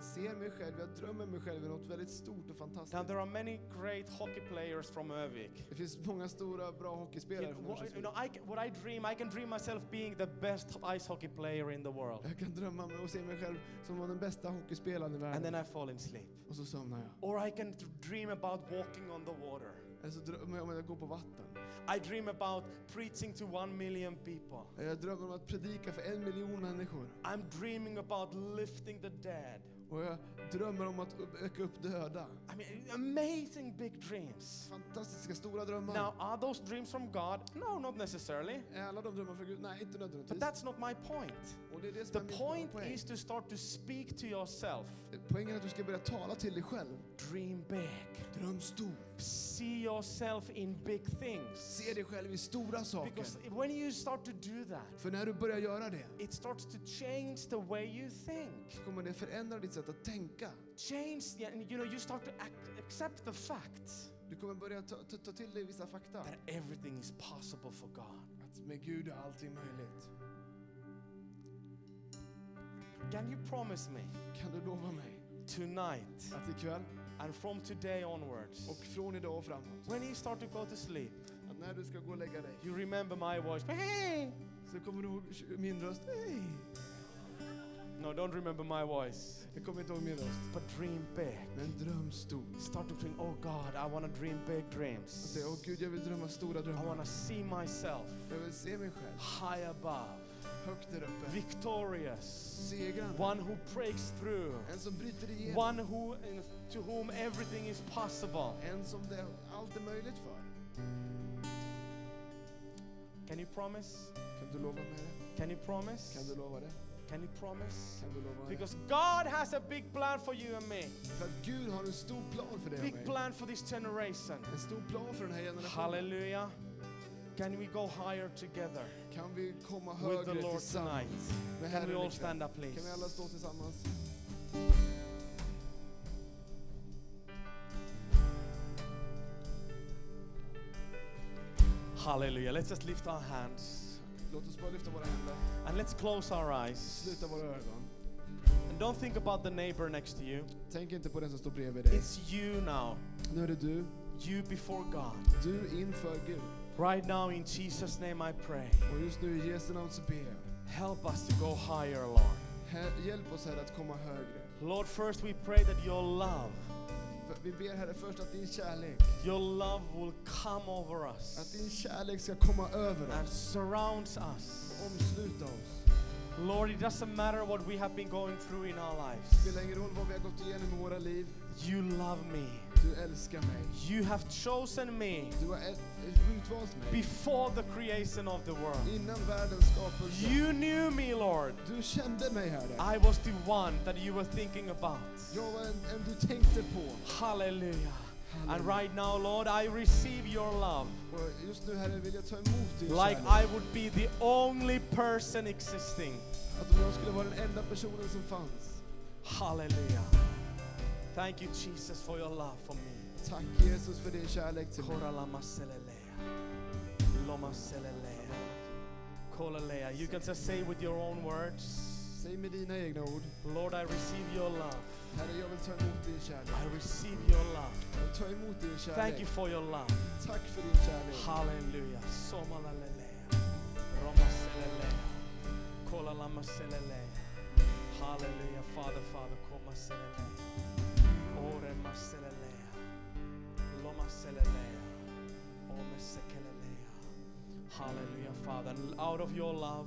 Ser mig själv, jag drömmer mig själv i något väldigt stort och Now fantastiskt. there are many great hockey players from Övik. Det finns många stora, bra hockeyspelare från what, you Örnsköldsvik. know, I, ca- what I dream, I can dream myself being the best ice hockey player in the world. Jag kan drömma mig och se mig själv som den bästa hockeyspelaren i And then världen. I fall in sleep. Och så somnar jag. Or I can dream about walking on the water. Eller så drömmer jag om att jag går på vatten. I dream about preaching to one million people. Jag drömmer om att predika för en miljon människor. I'm dreaming about lifting the dead. Och jag drömmer om att väcka upp döda. I mean, amazing big dreams. Fantastiska stora drömmar. Now, are those dreams from God? No, not necessarily. Är alla de drömmar från Gud? Nej, inte But nödvändigtvis. that's not my point. Och det är det som The är point poäng. is to start to speak to yourself. Poängen är att du ska börja tala till dig själv. Dream big. Dröm stort. See yourself in big things. Se dig själv i stora saker. Because when you start to do that, För när du börjar göra det it starts to change the way you think. så kommer det förändra ditt sätt att tänka. Change, the, and you know, you start to ac- accept the fact Du kommer börja ta, ta, ta till dig vissa fakta. that everything is possible for God. Att med Gud är allting möjligt. Can you promise me Kan du lova mig tonight att ikväll and from today onwards, och från idag och framåt, when you start to go to sleep, att när du ska gå och lägga dig you remember my voice? Hey! så kommer du ihåg min röst. Hej! No, don't remember my voice. Jag kommer inte ihåg min röst. But dream big. Men dröm stort. Start to think, oh God, I want to dream big dreams. säg, åh Gud, jag vill drömma stora I drömmar. want to see myself Jag vill se mig själv high above, högt där uppe. victorious, Segrande. one who breaks through, En som bryter igenom. one who to whom everything is possible. En som det allt är möjligt för. Can you promise? Kan du lova mig det? Can you promise? Kan du lova det? Can you promise? Kan du lova det? Because God has a big plan for you and me. För att Gud har en stor plan för dig och Big mig. plan for this generation. En stor plan för den här generationen. Hallelujah. Can we go higher together Kan vi komma with the högre Lord tillsammans tonight? med Can we Herren all ikväll? stand up, please? Kan vi alla stå tillsammans? Hallelujah. Let's just lift our hands Låt oss bara lyfta våra händer, and let's close our eyes. sluta våra ögon. And don't think about the neighbor next to you. Tänk inte på den som står bredvid dig. It's you now. Nu är det du, You before God. du inför Gud. Right now, in Jesus' name, I pray. Och just nu i Jesu namn så ber jag. Help us to go higher, Lord. Hjälp oss Herre att komma högre. Lord, first we pray that your love, Vi ber Herre först att din kärlek, your love will come over att us din kärlek ska komma över and oss, surrounds us. omsluta oss. Lord, it doesn't matter what we have been going through in our lives. spelar ingen roll vad vi har gått igenom i våra liv. You love me. Du älskar mig. You have chosen me Du har utvalt mig. before the creation of the world. Innan världens skapelse. You knew me, Lord. Du kände mig, Herre. I was the one that you were thinking about. Jag var en, en du tänkte på. Hallelujah. And Halleluja. right now, Lord, I receive your love nu, Herre, like kärlek. I would be the only person existing. Att om jag skulle vara den enda personen som fanns. Hallelujah. Thank you, Jesus, for your love for me. Tack Jesus för din kärlek till mig. You can just say with your own words, Säg med dina egna ord. Lord, I receive your love. Herre, jag vill ta emot din kärlek. I receive your love. Jag emot din kärlek. Thank you for your love. Tack för din kärlek. Hallelujah. Somalalelea. Roma selelea. Kolalama selelea. Hallelujah. Father, Father, koma selelea. Ore maselelea. Hallelujah, Father. Out of your love,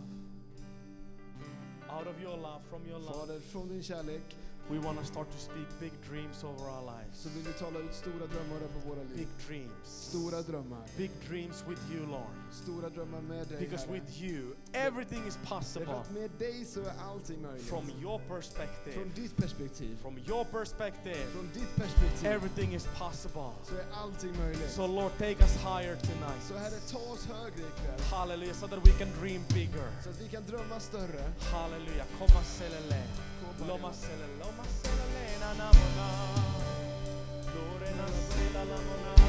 out of your love, from your love, Fader, från din kärlek we want to start to speak big dreams over our lives. så vill vi tala ut stora drömmar över våra liv. Big dreams. Stora drömmar. Big dreams with you, Lord. Stora drömmar med dig, Because Herre. with you, everything is Därför possible. att med dig så är allting möjligt. From your perspective, Från ditt perspektiv. from your perspective, Från ditt perspektiv everything is possible. så är allting möjligt. So, Lord, take us higher tonight. Så Herre, ta oss högre ikväll. Hallelujah, so that we can dream bigger. Så att vi kan drömma större. Hallelujah. Komma selele. Lomasela, Lomasela, Lena, Namona, Lorena, Lena, Namona.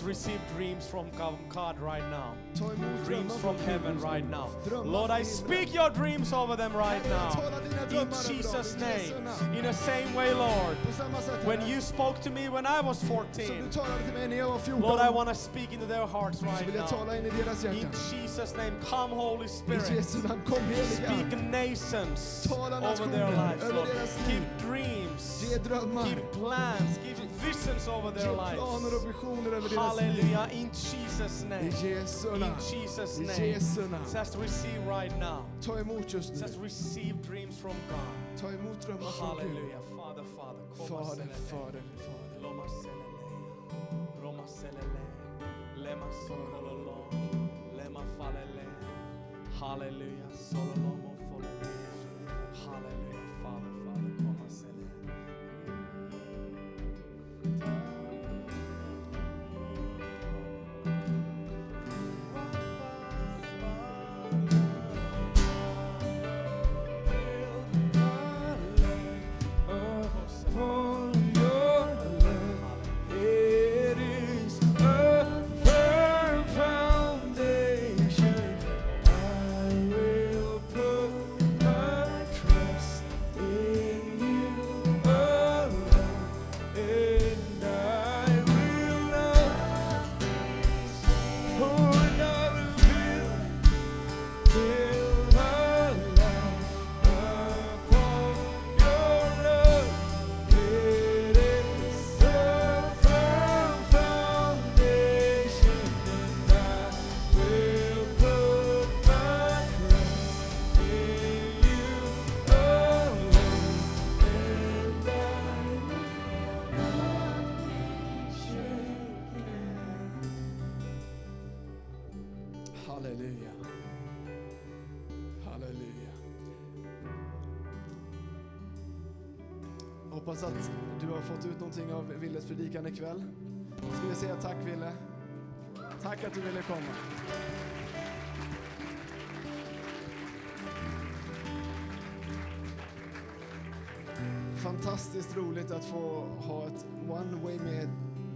Just receive dreams from God- God right now. Ta emot Dreams drömmar from från heaven Gud right just nu. now. Drömmar Lord, från I himlen. speak your dreams over them right Herre, jag now. talar dina In drömmar över dem, Jesus' i Jesu name. namn. In the same way, Lord. På samma sätt, When Herre, you spoke to me when I was som 14, du talade till mig när jag var 14, Lord, I want to speak into their hearts så right vill jag now. tala in i deras In hjärtan. Jesus' name, come, Holy I Spirit. Jesu namn, kom heliga Speak Ande. nations Tala over their nationer, lives, över Lord. deras liv. Give dreams, Ge drömmar, give plans, give visions over their lives. visioner över deras liv. Hallelujah. In Jesus' I name. Jesu In. Jesus' I name. Jesu namn. Just receive right now. Ta emot just nu. Just receive dreams from God. Ta emot drömmar från Gud. Hallelujah. Father, Father. Fader. Fader, Fader. Loma selele. Roma selele. Lema sololo. Lema falele. Hallelujah. Sololomo folele. Hallelujah. Hoppas att du har fått ut någonting av Willes predikan ikväll. Ska vi säga tack Ville? Tack att du ville komma. Fantastiskt roligt att få ha ett one way med,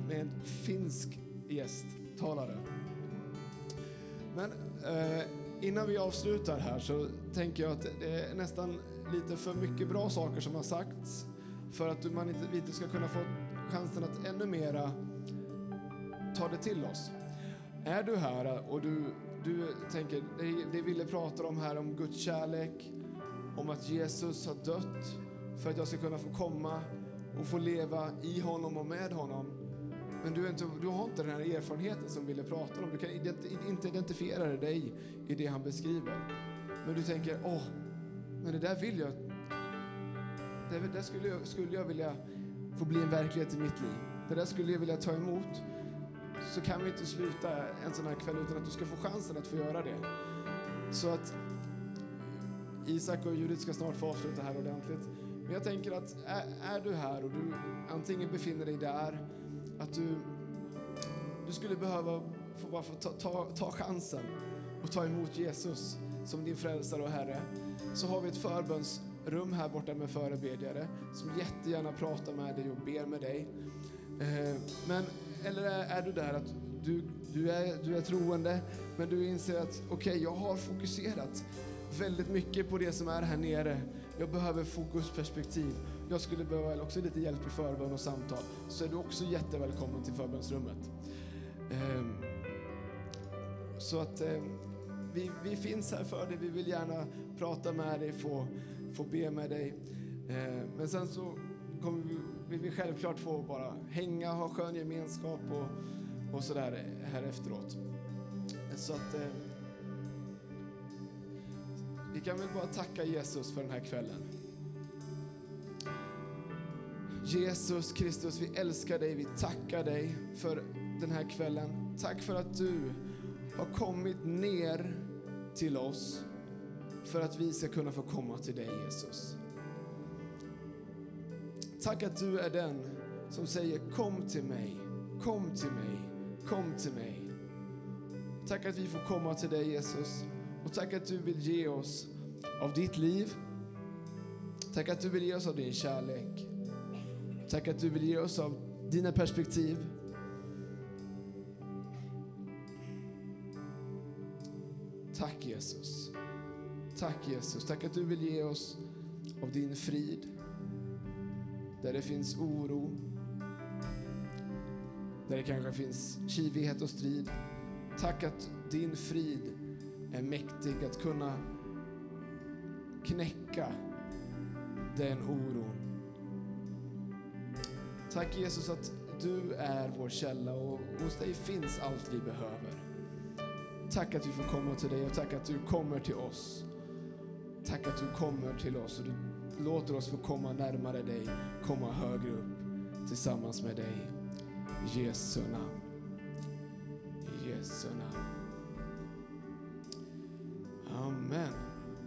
med en finsk gästtalare. Men eh, innan vi avslutar här så tänker jag att det är nästan lite för mycket bra saker som har sagts för att man inte, vi inte ska kunna få chansen att ännu mera ta det till oss. Är du här och du, du tänker, det, det Ville pratar om här om Guds kärlek, om att Jesus har dött för att jag ska kunna få komma och få leva i honom och med honom. Men du, är inte, du har inte den här erfarenheten som Ville pratar om. Du kan ident- inte identifiera dig i det han beskriver. Men du tänker, åh, men det där vill jag. Det det skulle jag, skulle jag vilja få bli en verklighet i mitt liv. Det där skulle jag vilja ta emot. Så kan vi inte sluta en sån här kväll utan att du ska få chansen att få göra det. Så att Isak och Judith ska snart få avsluta här ordentligt. Men jag tänker att är, är du här och du antingen befinner dig där, att du, du skulle behöva få bara få ta, ta, ta chansen och ta emot Jesus som din frälsare och Herre, så har vi ett rum här borta med förebedjare som jättegärna pratar med dig och ber med dig. Eh, men, eller är, du där att du, du, är, du är troende, men du inser att okej, jag har fokuserat väldigt mycket på det som är här nere. Jag behöver fokusperspektiv. Jag skulle behöva också lite hjälp i förbön och samtal. Så är du också jättevälkommen till förbönsrummet. Ehm, så att ehm, vi, vi finns här för dig. Vi vill gärna prata med dig, få, få be med dig. Eh, men sen så kommer vi, vill vi självklart få bara hänga, ha skön gemenskap och, och sådär här efteråt. Så att eh, vi kan väl bara tacka Jesus för den här kvällen. Jesus Kristus, vi älskar dig, vi tackar dig för den här kvällen. Tack för att du har kommit ner till oss för att vi ska kunna få komma till dig Jesus. Tack att du är den som säger kom till mig, kom till mig, kom till mig. Tack att vi får komma till dig Jesus och tack att du vill ge oss av ditt liv. Tack att du vill ge oss av din kärlek. Tack att du vill ge oss av dina perspektiv. Tack Jesus. Tack Jesus. Tack att du vill ge oss av din frid. Där det finns oro. Där det kanske finns kivighet och strid. Tack att din frid är mäktig att kunna knäcka den oron. Tack Jesus att du är vår källa och hos dig finns allt vi behöver. Tack att vi får komma till dig och tack att du kommer till oss. Tack att du kommer till oss och du låter oss få komma närmare dig, komma högre upp tillsammans med dig. I Jesu namn. I Jesu namn.